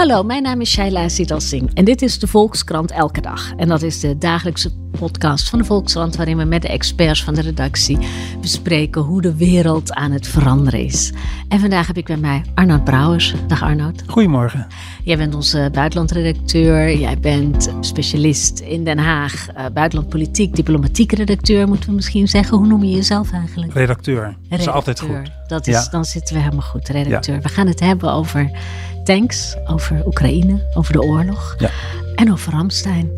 Hallo, mijn naam is Shaila Singh en dit is de Volkskrant Elke Dag. En dat is de dagelijkse podcast van de Volkskrant waarin we met de experts van de redactie bespreken hoe de wereld aan het veranderen is. En vandaag heb ik bij mij Arnoud Brouwers. Dag Arnoud. Goedemorgen. Jij bent onze buitenlandredacteur, jij bent specialist in Den Haag, uh, buitenlandpolitiek, diplomatiek redacteur moeten we misschien zeggen. Hoe noem je jezelf eigenlijk? Redacteur. redacteur. Dat is altijd goed. Dat is, Dan zitten we helemaal goed, redacteur. We gaan het hebben over tanks, over Oekraïne, over de oorlog ja. en over Ramstein.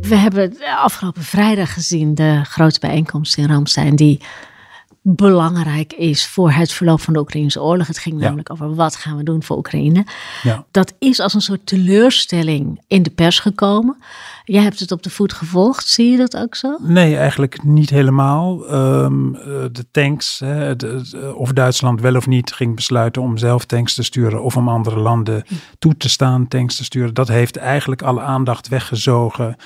We hebben afgelopen vrijdag gezien de grote bijeenkomst in Ramstein, die belangrijk is voor het verloop van de Oekraïnse oorlog. Het ging namelijk over wat gaan we doen voor Oekraïne. Ja. Dat is als een soort teleurstelling in de pers gekomen. Jij hebt het op de voet gevolgd, zie je dat ook zo? Nee, eigenlijk niet helemaal. Ehm, eh, de tanks, hè, of Duitsland wel of niet ging besluiten om zelf tanks te sturen of om andere landen toe te staan tanks te sturen. Dat heeft eigenlijk alle aandacht weggezogen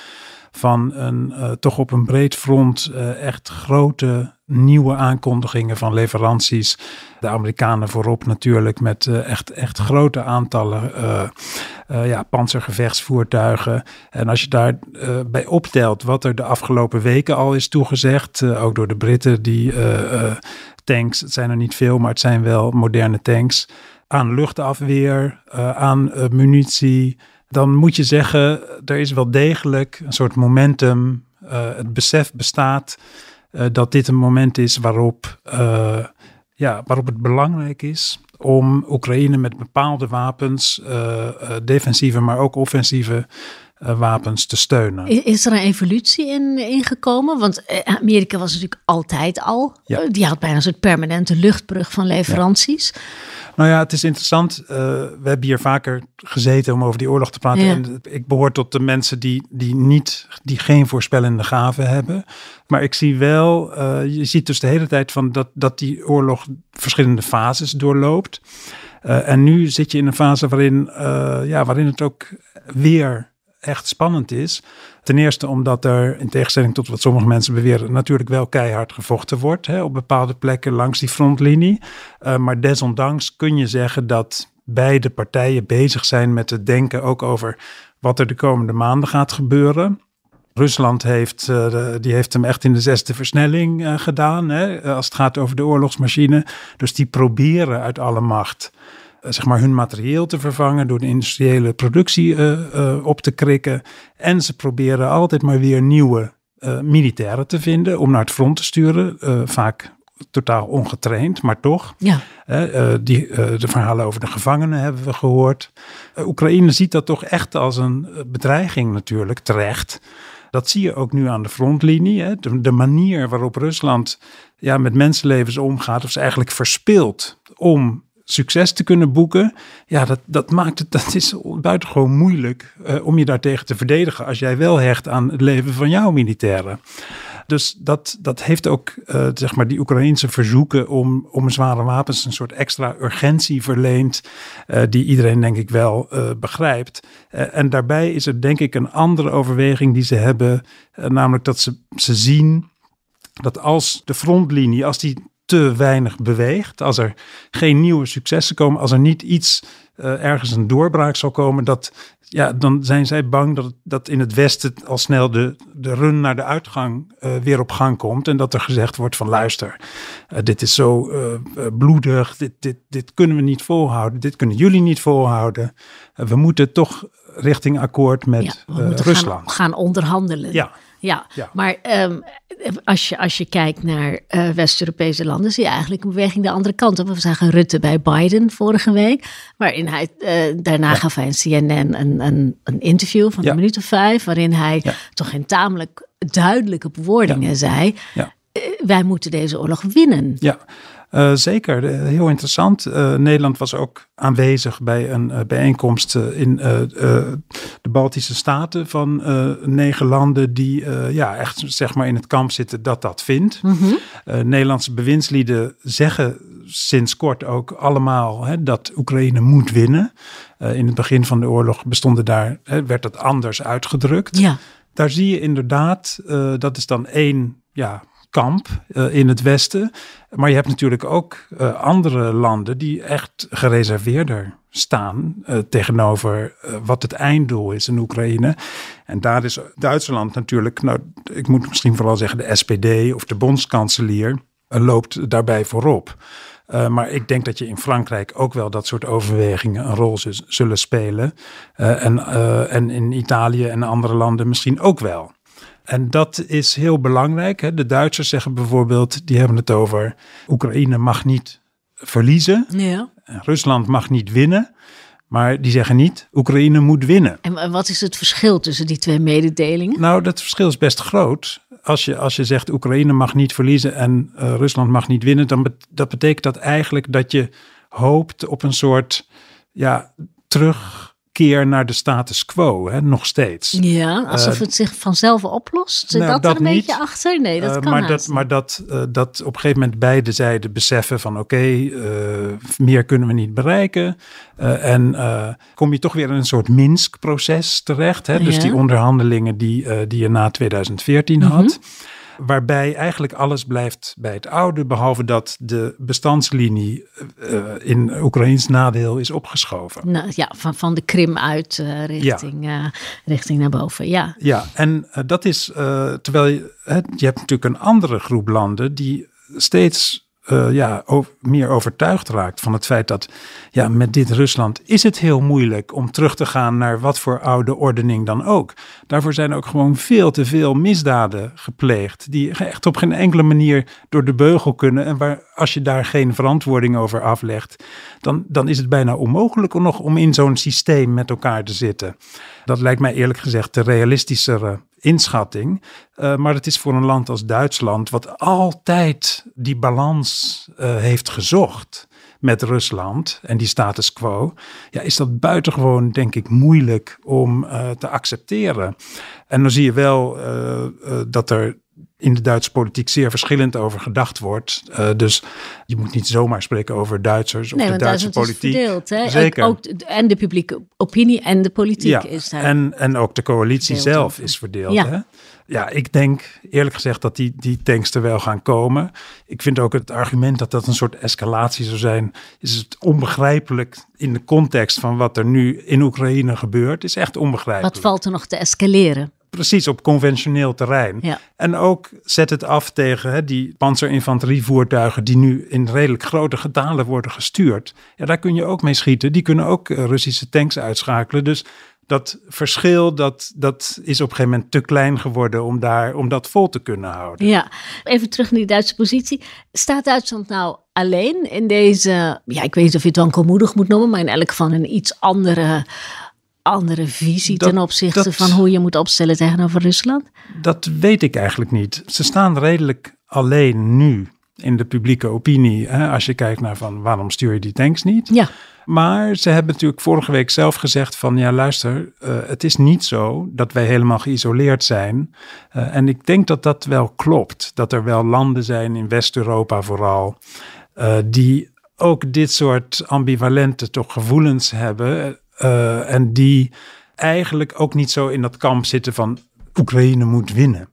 van een uh, toch op een breed front uh, echt grote nieuwe aankondigingen van leveranties. De Amerikanen voorop natuurlijk met uh, echt, echt grote aantallen ja, panzergevechtsvoertuigen. En als je daarbij bij optelt wat er de afgelopen weken al is toegezegd, ook door de Britten, die tanks, het zijn er niet veel, maar het zijn wel moderne tanks, aan luchtafweer, aan munitie, dan moet je zeggen, er is wel degelijk een soort momentum. Uh, het besef bestaat uh, dat dit een moment is waarop, uh, ja, waarop het belangrijk is om Oekraïne met bepaalde wapens, defensieve, maar ook offensieve wapens te steunen. Is er een evolutie in ingekomen? Want Amerika was natuurlijk altijd al. Ja. Die had bijna een soort permanente luchtbrug van leveranties. Ja. Nou ja, het is interessant. Uh, we hebben hier vaker gezeten om over die oorlog te praten. En ik behoor tot de mensen die, die, niet, die geen voorspellende gaven hebben. Maar ik zie wel, uh, je ziet dus de hele tijd van dat, dat die oorlog verschillende fases doorloopt. Uh, en nu zit je in een fase waarin, ja, waarin het ook weer echt spannend is. Ten eerste omdat er, in tegenstelling tot wat sommige mensen beweren, natuurlijk wel keihard gevochten wordt hè, op bepaalde plekken langs die frontlinie. Uh, maar desondanks kun je zeggen dat beide partijen bezig zijn met het denken ook over wat er de komende maanden gaat gebeuren. Rusland heeft, uh, die heeft hem echt in de zesde versnelling uh, gedaan, hè, als het gaat over de oorlogsmachine. Dus die proberen uit alle macht eh, zeg maar hun materieel te vervangen, door de industriële productie uh, uh, op te krikken. En ze proberen altijd maar weer nieuwe militairen te vinden om naar het front te sturen. vaak totaal ongetraind, maar toch. Ja. die, de verhalen over de gevangenen hebben we gehoord. Oekraïne ziet dat toch echt als een bedreiging natuurlijk, terecht. Dat zie je ook nu aan de frontlinie. Hè? De, de, manier waarop Rusland ja, met mensenlevens omgaat, of ze eigenlijk verspeelt om succes te kunnen boeken. Ja, dat, dat maakt het, dat is buitengewoon moeilijk uh, om je daartegen te verdedigen als jij wel hecht aan het leven van jouw militairen. Dus dat, dat heeft ook, uh, zeg maar, die Oekraïnse verzoeken om, om zware wapens een soort extra urgentie verleend, uh, die iedereen denk ik wel begrijpt. en daarbij is er denk ik een andere overweging die ze hebben, namelijk dat ze, ze zien dat als de frontlinie, als die te weinig beweegt, als er geen nieuwe successen komen, als er niet iets uh, ergens een doorbraak zal komen, dat, ja, dan zijn zij bang dat, dat in het Westen al snel de, de run naar de uitgang uh, weer op gang komt. En dat er gezegd wordt van luister, uh, dit is zo bloedig, dit, dit, dit kunnen we niet volhouden, dit kunnen jullie niet volhouden. we moeten toch richting akkoord met ja, Rusland. Gaan, gaan onderhandelen. Ja. Ja, maar um, als, je, als je kijkt naar uh, West-Europese landen, zie je eigenlijk een beweging de andere kant op. We zagen Rutte bij Biden vorige week, waarin hij uh, daarna ja. gaf hij in CNN een, een, een interview van een minuut of vijf, waarin hij toch in tamelijk duidelijke bewoordingen zei: uh, wij moeten deze oorlog winnen. Ja. Uh, zeker, heel interessant. Uh, Nederland was ook aanwezig bij een uh, bijeenkomst in de Baltische Staten van negen landen die ja, echt zeg maar in het kamp zitten dat dat vindt. Mm -hmm. Nederlandse bewindslieden zeggen sinds kort ook allemaal hè, dat Oekraïne moet winnen. In het begin van de oorlog bestonden daar, hè, werd dat anders uitgedrukt. Ja. Daar zie je inderdaad, dat is dan één ja, kamp uh, in het Westen. Maar je hebt natuurlijk ook andere landen die echt gereserveerder staan tegenover wat het einddoel is in Oekraïne. En daar is Duitsland natuurlijk, nou, ik moet misschien vooral zeggen de SPD of de bondskanselier loopt daarbij voorop. Maar ik denk dat je in Frankrijk ook wel dat soort overwegingen een rol zullen spelen. En, en in Italië en andere landen misschien ook wel. En dat is heel belangrijk. Hè. De Duitsers zeggen bijvoorbeeld, die hebben het over Oekraïne mag niet verliezen. Ja. Rusland mag niet winnen. Maar die zeggen niet, Oekraïne moet winnen. En wat is het verschil tussen die twee mededelingen? Nou, dat verschil is best groot als je, als je zegt Oekraïne mag niet verliezen en uh, Rusland mag niet winnen, dan bet, dat betekent dat eigenlijk dat je hoopt op een soort ja, terugkeer naar de status quo, hè, nog steeds. Ja, alsof uh, het zich vanzelf oplost. Zit nou, dat, dat er een niet. beetje achter? Nee, dat uh, kan maar dat, maar dat, dat op een gegeven moment beide zijden beseffen van oké, okay, meer kunnen we niet bereiken. en kom je toch weer in een soort Minsk-proces terecht. Hè? Dus ja. die onderhandelingen die, die je na 2014 mm -hmm. Waarbij eigenlijk alles blijft bij het oude, behalve dat de bestandslinie uh, in Oekraïns nadeel is opgeschoven. Nou, ja, van, van de Krim uit uh, richting, ja. richting naar boven. Ja, ja en dat is terwijl je, je hebt natuurlijk een andere groep landen die steeds uh, ja, meer overtuigd raakt van het feit dat ja, met dit Rusland is het heel moeilijk om terug te gaan naar wat voor oude ordening dan ook. Daarvoor zijn ook gewoon veel te veel misdaden gepleegd, die echt op geen enkele manier door de beugel kunnen. En waar als je daar geen verantwoording over aflegt, dan, dan is het bijna onmogelijk om nog om in zo'n systeem met elkaar te zitten. Dat lijkt mij eerlijk gezegd de realistischere inschatting. Uh, maar het is voor een land als Duitsland, wat altijd die balans uh, heeft gezocht met Rusland en die status quo, ja, is dat buitengewoon, denk ik, moeilijk om uh, te accepteren. En dan zie je wel dat er in de Duitse politiek zeer verschillend over gedacht wordt. Uh, dus je moet niet zomaar spreken over Duitsers of nee, de Duitse politiek. Is verdeeld, hè? Zeker. Ook, en de publieke opinie en de politiek ja, is daar. En, en ook de coalitie zelf is verdeeld. Ja. Hè? ja, ik denk eerlijk gezegd dat die, die tanks er wel gaan komen. Ik vind ook het argument dat dat een soort escalatie zou zijn, is het onbegrijpelijk in de context van wat er nu in Oekraïne gebeurt, is echt onbegrijpelijk. Wat valt er nog te escaleren? Precies, op conventioneel terrein. Ja. En ook zet het af tegen hè, die panzerinfanterievoertuigen die nu in redelijk grote getalen worden gestuurd. Ja, daar kun je ook mee schieten. Die kunnen ook Russische tanks uitschakelen. Dus dat verschil, dat, dat is op een gegeven moment te klein geworden om, daar, om dat vol te kunnen houden. Ja, even terug naar die Duitse positie. Staat Duitsland nou alleen in deze, ja, ik weet niet of je het wankelmoedig moet noemen, maar in elk geval een iets andere andere visie dat, ten opzichte dat, van hoe je moet opstellen tegenover Rusland? Dat weet ik eigenlijk niet. Ze staan redelijk alleen nu in de publieke opinie. Hè, als je kijkt naar van waarom stuur je die tanks niet? Ja. Maar ze hebben natuurlijk vorige week zelf gezegd van ja luister, uh, het is niet zo dat wij helemaal geïsoleerd zijn. Uh, en ik denk dat dat wel klopt. Dat er wel landen zijn in West-Europa vooral, uh, die ook dit soort ambivalente toch gevoelens hebben. Uh, en die eigenlijk ook niet zo in dat kamp zitten van Oekraïne moet winnen.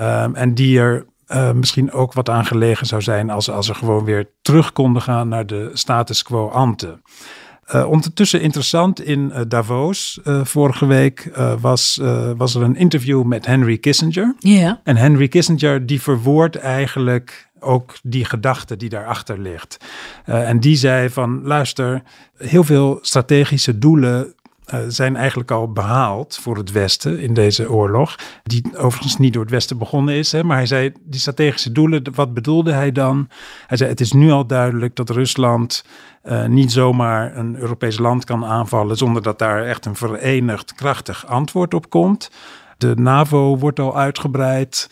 Um, en die er uh, misschien ook wat aan gelegen zou zijn als, als er gewoon weer terug konden gaan naar de status quo ante. Uh, ondertussen interessant in uh, Davos vorige week was, was er een interview met Henry Kissinger. Yeah. En Henry Kissinger die verwoordt eigenlijk ook die gedachte die daarachter ligt. Uh, en die zei van luister, heel veel strategische doelen uh, zijn eigenlijk al behaald voor het Westen in deze oorlog. Die overigens niet door het Westen begonnen is. Hè, maar hij zei, die strategische doelen, wat bedoelde hij dan? Hij zei, het is nu al duidelijk dat Rusland uh, niet zomaar een Europees land kan aanvallen zonder dat daar echt een verenigd krachtig antwoord op komt. De NAVO wordt al uitgebreid.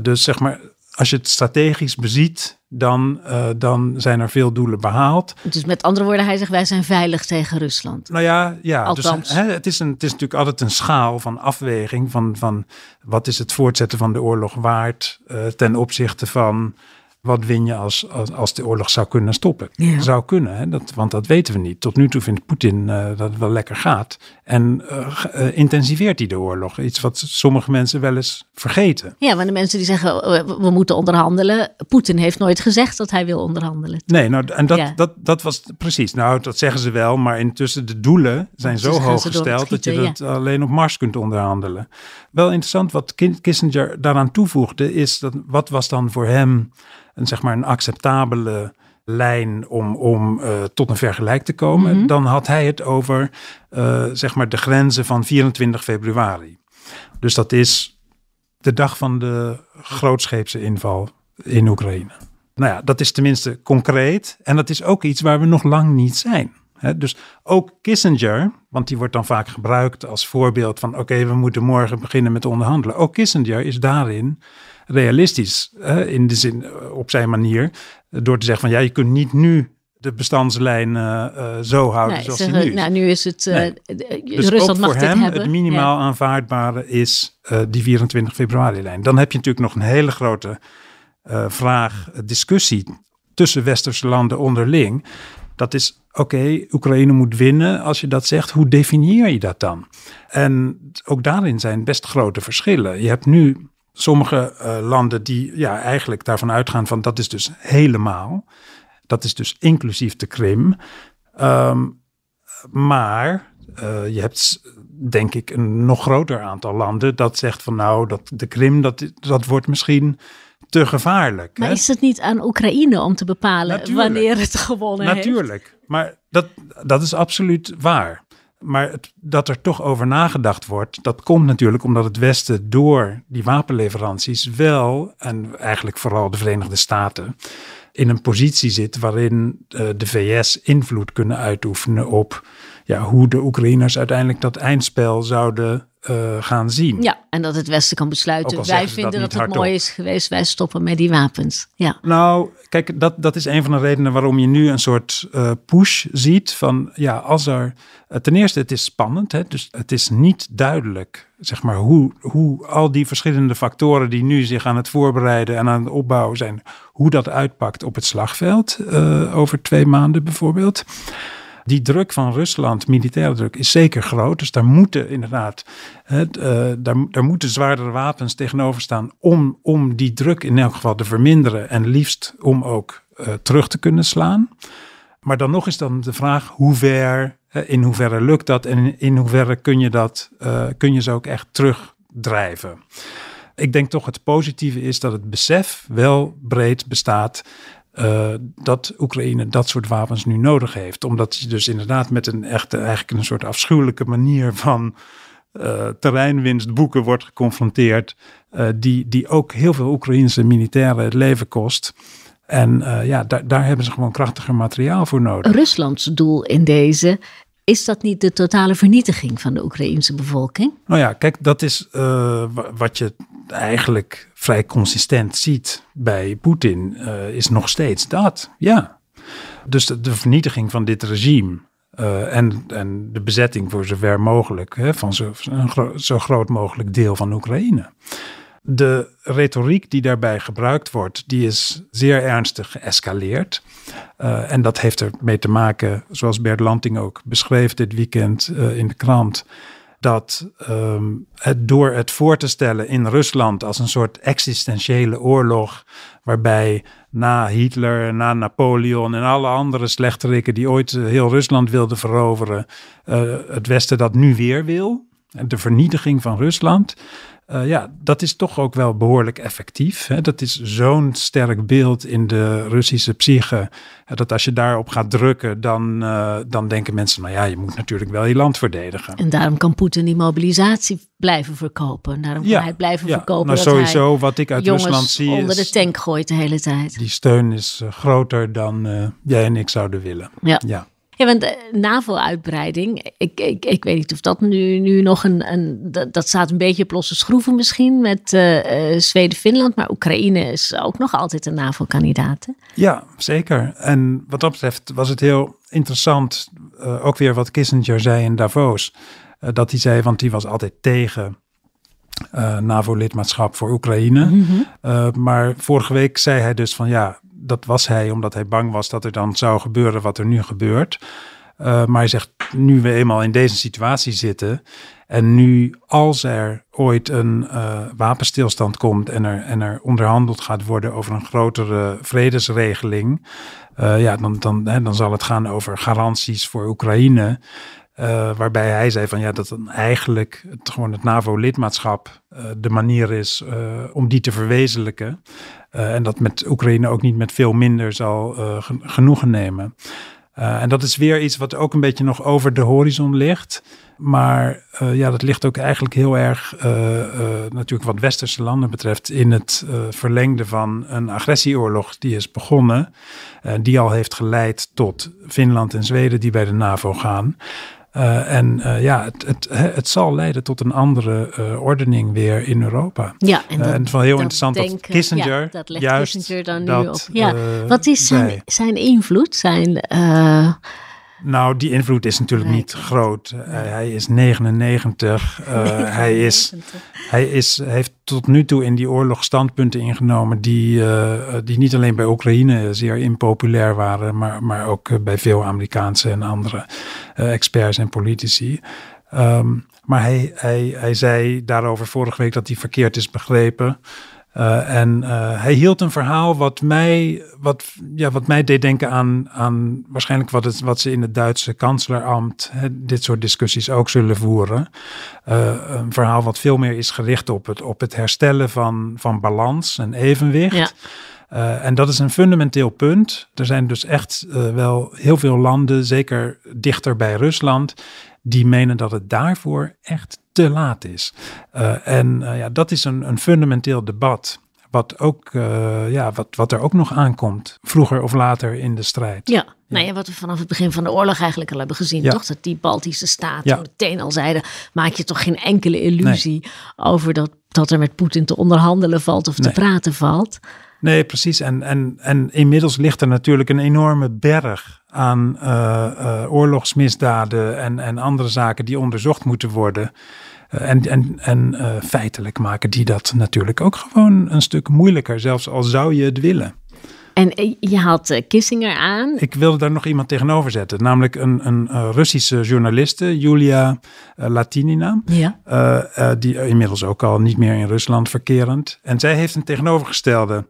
Dus zeg maar, als je het strategisch beziet, dan, uh, dan zijn er veel doelen behaald. Dus met andere woorden, hij zegt wij zijn veilig tegen Rusland. Nou ja, ja Althans. Dus, hè, het, is een, het is natuurlijk altijd een schaal van afweging van, van wat is het voortzetten van de oorlog waard uh, ten opzichte van wat win je als, als, als de oorlog zou kunnen stoppen? Zou kunnen, hè? Dat, want dat weten we niet. Tot nu toe vindt Poetin uh, dat het wel lekker gaat. En uh, intensiveert hij de oorlog. Iets wat sommige mensen wel eens vergeten. Ja, maar de mensen die zeggen we moeten onderhandelen. Poetin heeft nooit gezegd dat hij wil onderhandelen. Nee, nou, en dat, dat, dat was precies. Nou, dat zeggen ze wel. Maar intussen de doelen zijn zo hoog gesteld dat je het alleen op Mars kunt onderhandelen. Wel interessant wat Kissinger daaraan toevoegde, is dat wat was dan voor hem een, zeg maar, een acceptabele lijn om, om uh, tot een vergelijk te komen, mhm. dan had hij het over uh, zeg maar de grenzen van 24 februari. Dus dat is de dag van de grootscheepse inval in Oekraïne. Nou ja, dat is tenminste concreet en dat is ook iets waar we nog lang niet zijn. dus ook Kissinger, want die wordt dan vaak gebruikt als voorbeeld van oké, we moeten morgen beginnen met onderhandelen. Ook Kissinger is daarin realistisch in de zin eh, op zijn manier. Door te zeggen van ja, je kunt niet nu de bestandslijn uh, zo houden nee, zoals zeggen, nu is. Nou, nu is het, uh, nee. dus Rusland mag voor hem hebben. het minimaal aanvaardbare is die 24 februari-lijn. Dan heb je natuurlijk nog een hele grote vraag, discussie tussen westerse landen onderling. Dat is, oké, Oekraïne moet winnen. Als je dat zegt, hoe definieer je dat dan? En ook daarin zijn best grote verschillen. Je hebt nu sommige uh, landen die ja, eigenlijk daarvan uitgaan van dat is dus helemaal. Dat is dus inclusief de Krim. Um, maar uh, je hebt denk ik een nog groter aantal landen dat zegt van nou, dat de Krim, dat, dat wordt misschien te gevaarlijk. Maar is het niet aan Oekraïne om te bepalen wanneer het gewonnen Natuurlijk. heeft? Natuurlijk, maar dat, dat is absoluut waar. Maar het, dat er toch over nagedacht wordt, dat komt natuurlijk omdat het Westen door die wapenleveranties wel, en eigenlijk vooral de Verenigde Staten, in een positie zit waarin uh, de VS invloed kunnen uitoefenen op ja, hoe de Oekraïners uiteindelijk dat eindspel zouden uh, gaan zien. Ja, en dat het Westen kan besluiten. Wij vinden dat, dat het mooi is geweest, wij stoppen met die wapens. Ja. Nou, kijk, dat, dat is een van de redenen waarom je nu een soort uh, push ziet. Van ja, als er. Uh, ten eerste, het is spannend. Hè, dus het is niet duidelijk, zeg maar, hoe, hoe al die verschillende factoren die nu zich aan het voorbereiden en aan het opbouwen zijn, hoe dat uitpakt op het slagveld over twee maanden bijvoorbeeld die druk van Rusland, militaire druk, is zeker groot. Dus daar moeten inderdaad het, uh, daar, daar moeten zwaardere wapens tegenover staan om, om die druk in elk geval te verminderen en liefst om ook uh, terug te kunnen slaan. Maar dan nog is dan de vraag hoe ver, in hoeverre lukt dat en in hoeverre kun je, dat, uh, kun je ze ook echt terugdrijven. Ik denk toch het positieve is dat het besef wel breed bestaat uh, dat Oekraïne dat soort wapens nu nodig heeft. Omdat je dus inderdaad met een echte, eigenlijk een soort afschuwelijke manier van uh, terreinwinst boeken wordt geconfronteerd. Uh, die, die ook heel veel Oekraïnse militairen het leven kost. En ja, daar, daar hebben ze gewoon krachtiger materiaal voor nodig. Ruslands doel in deze is dat niet de totale vernietiging van de Oekraïnse bevolking? Nou ja, kijk, dat is uh, wat je eigenlijk vrij consistent ziet bij Poetin, uh, is nog steeds dat. Ja. Dus de, vernietiging van dit regime uh, en, en de bezetting voor zover mogelijk hè, van zo, zo groot mogelijk deel van Oekraïne. De retoriek die daarbij gebruikt wordt, die is zeer ernstig geëscaleerd. Uh, en dat heeft ermee te maken, zoals Bert Lanting ook beschreef dit weekend uh, in de krant, dat um, het door het voor te stellen in Rusland als een soort existentiële oorlog, waarbij na Hitler, na Napoleon en alle andere slechterikken die ooit heel Rusland wilden veroveren, het Westen dat nu weer wil, de vernietiging van Rusland. Uh, ja, dat is toch ook wel behoorlijk effectief. Hè? Dat is zo'n sterk beeld in de Russische psyche. Dat als je daarop gaat drukken, dan, uh, dan denken mensen, nou ja, je moet natuurlijk wel je land verdedigen. En daarom kan Poetin die mobilisatie blijven verkopen. Daarom kan hij blijven ja, verkopen. Nou, dat sowieso, wat ik uit Rusland zie. onder de tank gooit de hele tijd. Die steun is uh, groter dan jij en ik zouden willen. Ja. ja. Ja, want de NAVO-uitbreiding, ik, ik, ik weet niet of dat nu, nu nog een, een dat, dat staat een beetje op losse schroeven misschien met uh, Zweden, Finland, maar Oekraïne is ook nog altijd een NAVO-kandidaat. Ja, zeker. En wat dat betreft was het heel interessant, uh, ook weer wat Kissinger zei in Davos, dat hij zei, want hij was altijd tegen NAVO-lidmaatschap voor Oekraïne. Mhm. maar vorige week zei hij dus van ja, dat was hij omdat hij bang was dat er dan zou gebeuren wat er nu gebeurt. maar hij zegt, nu we eenmaal in deze situatie zitten en nu als er ooit een wapenstilstand komt en er, en er onderhandeld gaat worden over een grotere vredesregeling, ja, dan, dan, hè, dan zal het gaan over garanties voor Oekraïne. Uh, waarbij hij zei van ja, dat dan eigenlijk het, gewoon het NAVO-lidmaatschap uh, de manier is uh, om die te verwezenlijken. en dat met Oekraïne ook niet met veel minder zal genoegen nemen. en dat is weer iets wat ook een beetje nog over de horizon ligt. Maar ja, dat ligt ook eigenlijk heel erg, natuurlijk wat westerse landen betreft, in het verlengde van een agressieoorlog die is begonnen. die al heeft geleid tot Finland en Zweden die bij de NAVO gaan. Uh, en uh, ja, het, het, het zal leiden tot een andere uh, ordening weer in Europa. Ja, en, dat, en het is wel heel interessant dat Kissinger. Ja, dat legt juist Kissinger dan nu op. Ja. Wat is zijn, zijn invloed? Zijn nou, die invloed is natuurlijk niet groot. Uh, hij is 99. Uh, hij, is, hij is, heeft tot nu toe in die oorlog standpunten ingenomen die, uh, die niet alleen bij Oekraïne zeer impopulair waren, maar, maar ook bij veel Amerikaanse en andere experts en politici. Um, maar hij, hij, hij zei daarover vorige week dat hij verkeerd is begrepen. Uh, en uh, hij hield een verhaal wat mij, wat, ja, wat mij deed denken aan, aan waarschijnlijk wat, het, wat ze in het Duitse kanselambt dit soort discussies ook zullen voeren. Uh, een verhaal wat veel meer is gericht op het, op het herstellen van, van balans en evenwicht. Ja. Uh, en dat is een fundamenteel punt. Er zijn dus echt uh, wel heel veel landen, zeker dichter bij Rusland, die menen dat het daarvoor echt te laat is. Uh, en ja, dat is een, een fundamenteel debat. Wat, ook, ja, wat, wat er ook nog aankomt, vroeger of later in de strijd. Ja, nou ja, wat we vanaf het begin van de oorlog eigenlijk al hebben gezien, ja. toch? Dat die Baltische staten ja. meteen al zeiden: maak je toch geen enkele illusie nee. over dat, dat er met Poetin te onderhandelen valt of te praten valt. Nee, precies. En, en, en inmiddels ligt er natuurlijk een enorme berg aan uh, uh, oorlogsmisdaden en, en andere zaken die onderzocht moeten worden. Uh, en en, en feitelijk maken die dat natuurlijk ook gewoon een stuk moeilijker, zelfs al zou je het willen. En je had Kissinger aan. Ik wilde daar nog iemand tegenover zetten, namelijk een, een Russische journaliste, Julia Latinina. Ja. die inmiddels ook al niet meer in Rusland verkerend. En zij heeft een tegenovergestelde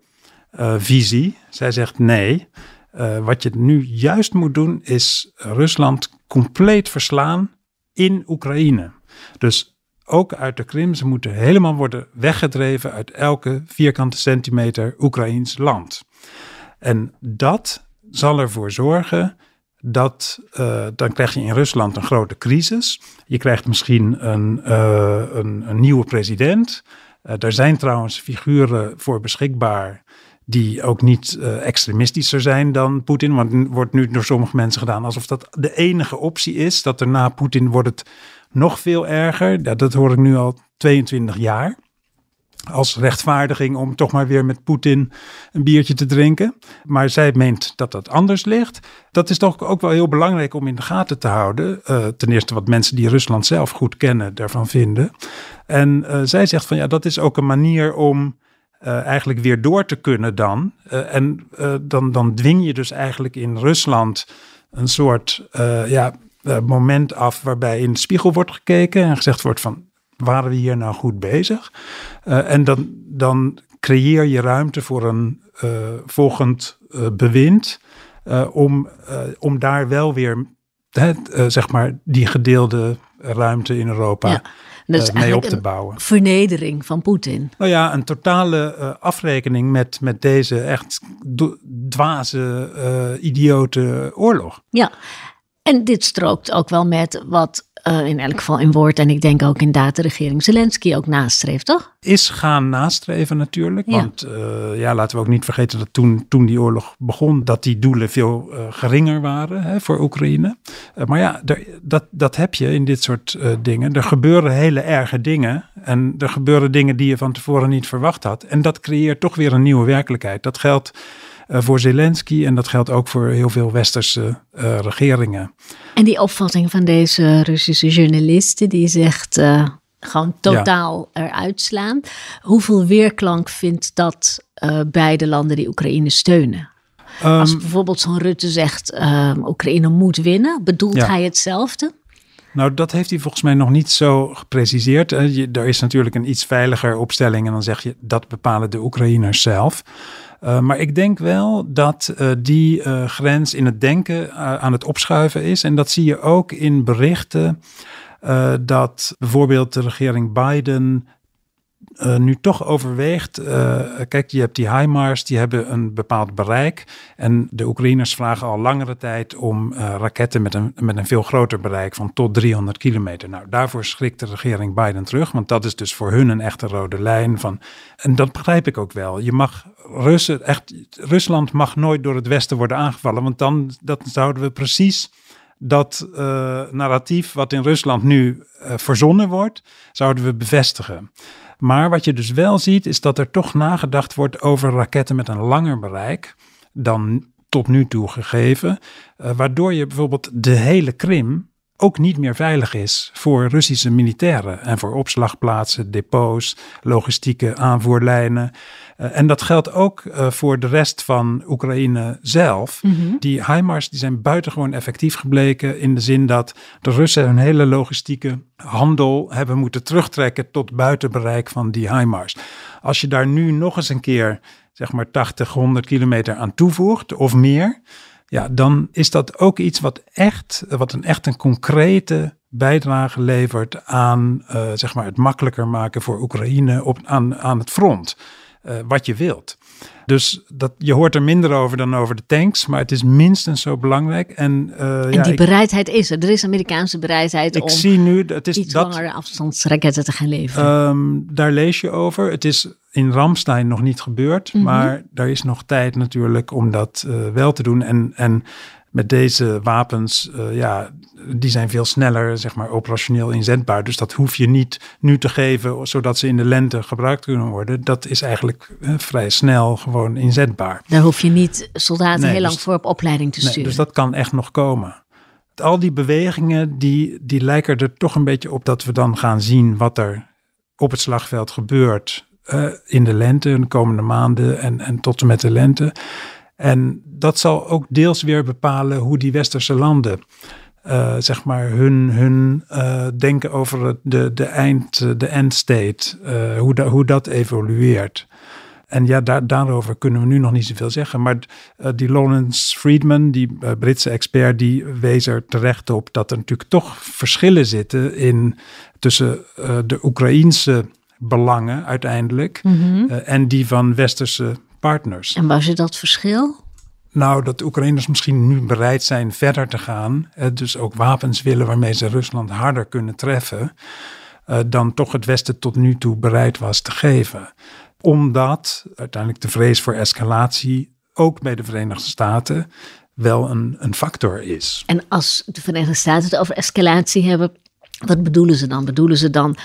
uh, visie. Zij zegt nee. Uh, wat je nu juist moet doen is Rusland compleet verslaan in Oekraïne. Dus ook uit de Krim. Ze moeten helemaal worden weggedreven uit elke vierkante centimeter Oekraïns land. En dat zal ervoor zorgen dat uh, dan krijg je in Rusland een grote crisis. Je krijgt misschien een, uh, een, een nieuwe president. Uh, er zijn trouwens figuren voor beschikbaar die ook niet uh, extremistischer zijn dan Poetin. Want wordt nu door sommige mensen gedaan alsof dat de enige optie is. Dat er na Poetin wordt het nog veel erger. Dat hoor ik nu al 22 jaar. Als rechtvaardiging om toch maar weer met Poetin een biertje te drinken. Maar zij meent dat dat anders ligt. Dat is toch ook wel heel belangrijk om in de gaten te houden. Uh, ten eerste wat mensen die Rusland zelf goed kennen daarvan vinden. En uh, zij zegt van ja, dat is ook een manier om uh, eigenlijk weer door te kunnen dan. Uh, en uh, dan, dan dwing je dus eigenlijk in Rusland een soort ja, moment af waarbij in de spiegel wordt gekeken en gezegd wordt van waren we hier nou goed bezig? en dan, dan creëer je ruimte voor een volgend bewind om, om daar wel weer zeg maar die gedeelde ruimte in Europa. Dat is mee op te bouwen. vernedering van Poetin. Nou ja, een totale uh, afrekening met, met deze echt dwaze, uh, idiote oorlog. Ja, en dit strookt ook wel met wat uh, in elk geval in woord en ik denk ook inderdaad de regering Zelensky ook nastreeft, toch? Is gaan nastreven natuurlijk. Ja. Want uh, ja, laten we ook niet vergeten dat toen, toen die oorlog begon, dat die doelen veel uh, geringer waren hè, voor Oekraïne. maar ja, er, dat, dat heb je in dit soort dingen. Er gebeuren hele erge dingen en er gebeuren dingen die je van tevoren niet verwacht had. En dat creëert toch weer een nieuwe werkelijkheid. Dat geldt voor Zelensky en dat geldt ook voor heel veel westerse uh, regeringen. En die opvatting van deze Russische journalisten die zegt, uh, gewoon totaal eruit slaan. Hoeveel weerklank vindt dat uh, beide landen die Oekraïne steunen? Als ehm, bijvoorbeeld zo'n Rutte zegt, uh, Oekraïne moet winnen, bedoelt hij hetzelfde? Nou, dat heeft hij volgens mij nog niet zo gepreciseerd. er is natuurlijk een iets veiliger opstelling en dan zeg je dat bepalen de Oekraïners zelf. Uh, maar ik denk wel dat uh, die uh, grens in het denken aan het opschuiven is. En dat zie je ook in berichten dat bijvoorbeeld de regering Biden uh, nu toch overweegt. Uh, kijk, je hebt die HIMARS, die hebben een bepaald bereik. En de Oekraïners vragen al langere tijd om uh, raketten met een, met een veel groter bereik van tot 300 kilometer. Nou, daarvoor schrikt de regering Biden terug, want dat is dus voor hun een echte rode lijn. Van, en dat begrijp ik ook wel. Je mag Russen, echt, Rusland mag nooit door het Westen worden aangevallen, want dan dat zouden we precies dat narratief wat in Rusland nu verzonnen wordt, zouden we bevestigen. Maar wat je dus wel ziet, is dat er toch nagedacht wordt over raketten met een langer bereik dan tot nu toe gegeven. Uh, waardoor je bijvoorbeeld de hele Krim ook niet meer veilig is voor Russische militairen en voor opslagplaatsen, depots, logistieke aanvoerlijnen. Uh, en dat geldt ook uh, voor de rest van Oekraïne zelf. Mm -hmm. Die HIMARS die zijn buitengewoon effectief gebleken in de zin dat de Russen hun hele logistieke handel hebben moeten terugtrekken tot buiten bereik van die HIMARS. Als je daar nu nog eens een keer zeg maar 80, 100 kilometer aan toevoegt of meer, ja, dan is dat ook iets wat echt, wat een echt een concrete bijdrage levert aan uh, zeg maar het makkelijker maken voor Oekraïne op, aan, aan het front. Uh, wat je wilt. Dus dat, je hoort er minder over dan over de tanks, maar het is minstens zo belangrijk. En, uh, en ja, die bereidheid is er. Er is Amerikaanse bereidheid ik om zie nu, het is iets dat, langere afstandsraketten te gaan leveren. Um, daar lees je over. Het is in Ramstein nog niet gebeurd, mm -hmm. maar daar is nog tijd natuurlijk om dat uh, wel te doen. En, en met deze wapens, uh, ja, die zijn veel sneller, zeg maar, operationeel inzetbaar. Dus dat hoef je niet nu te geven, zodat ze in de lente gebruikt kunnen worden. Dat is eigenlijk uh, vrij snel gewoon inzetbaar. Daar hoef je niet soldaten nee, heel lang dus, voor op opleiding te sturen. Dus dat kan echt nog komen. Al die bewegingen, die, die lijken er toch een beetje op dat we dan gaan zien wat er op het slagveld gebeurt uh, in de lente, de komende maanden en, en tot en met de lente. En dat zal ook deels weer bepalen hoe die westerse landen, uh, zeg maar, hun, hun uh, denken over het, de, de, eind, de end state, uh, hoe, da, hoe dat evolueert. En ja, daar, daarover kunnen we nu nog niet zoveel zeggen. Maar die Lawrence Friedman, die Britse expert, die wees er terecht op dat er natuurlijk toch verschillen zitten in tussen de Oekraïense belangen uiteindelijk mm -hmm. en die van westerse partners. En was je dat verschil? Nou, dat de Oekraïners misschien nu bereid zijn verder te gaan. Dus ook wapens willen waarmee ze Rusland harder kunnen treffen. Eh, dan toch het Westen tot nu toe bereid was te geven. Omdat uiteindelijk de vrees voor escalatie ook bij de Verenigde Staten wel een, een factor is. En als de Verenigde Staten het over escalatie hebben, wat bedoelen ze dan? Bedoelen ze dan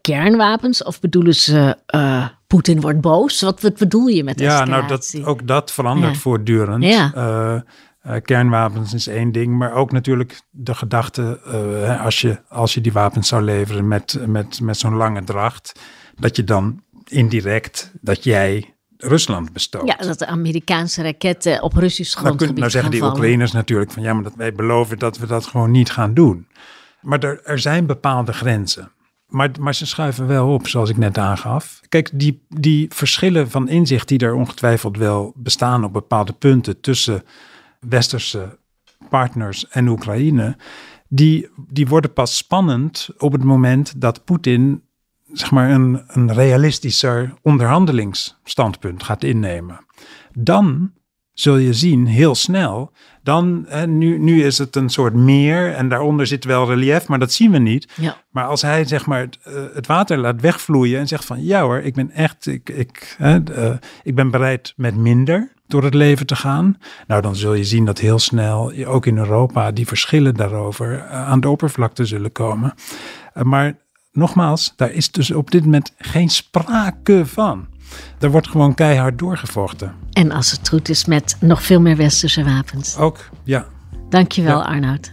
kernwapens of bedoelen ze uh, Poetin wordt boos? Wat, wat bedoel je met ja, escalatie? Ja, nou dat, ook dat verandert ja. voortdurend. Ja. Uh, kernwapens is één ding, maar ook natuurlijk de gedachte, als, je, als je die wapens zou leveren met, met, met zo'n lange dracht, dat je dan indirect, dat jij Rusland bestookt. Ja, dat de Amerikaanse raketten op Russisch grondgebied Nou, nou zeggen die vallen. Oekraïners natuurlijk van ja, maar dat wij beloven dat we dat gewoon niet gaan doen. Maar er, er zijn bepaalde grenzen. Maar, maar ze schuiven wel op, zoals ik net aangaf. Kijk, die, die verschillen van inzicht die er ongetwijfeld wel bestaan op bepaalde punten tussen westerse partners en Oekraïne, die, die worden pas spannend op het moment dat Poetin zeg maar een, een realistischer onderhandelingsstandpunt gaat innemen. Dan zul je zien heel snel. Dan, hè, nu, nu is het een soort meer en daaronder zit wel relief, maar dat zien we niet. Ja. Maar als hij zeg maar het, uh, het, water laat wegvloeien en zegt van ja hoor, ik ben echt, ik, ik, uh, ik ben bereid met minder door het leven te gaan. Nou, dan zul je zien dat heel snel, ook in Europa, die verschillen daarover uh, aan de oppervlakte zullen komen. maar nogmaals, daar is dus op dit moment geen sprake van. Er wordt gewoon keihard doorgevochten. En als het goed is met nog veel meer westerse wapens. Ook, ja. Dankjewel, ja. Arnoud.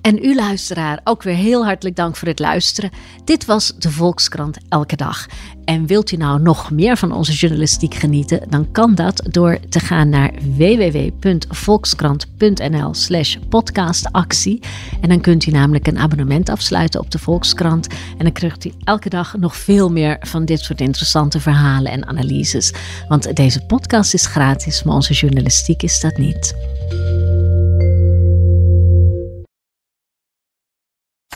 En u luisteraar, ook weer heel hartelijk dank voor het luisteren. Dit was de Volkskrant Elke Dag. En wilt u nou nog meer van onze journalistiek genieten, dan kan dat door te gaan naar www.volkskrant.nl slash podcastactie. En dan kunt u namelijk een abonnement afsluiten op de Volkskrant. En dan krijgt u elke dag nog veel meer van dit soort interessante verhalen en analyses. Want deze podcast is gratis, maar onze journalistiek is dat niet.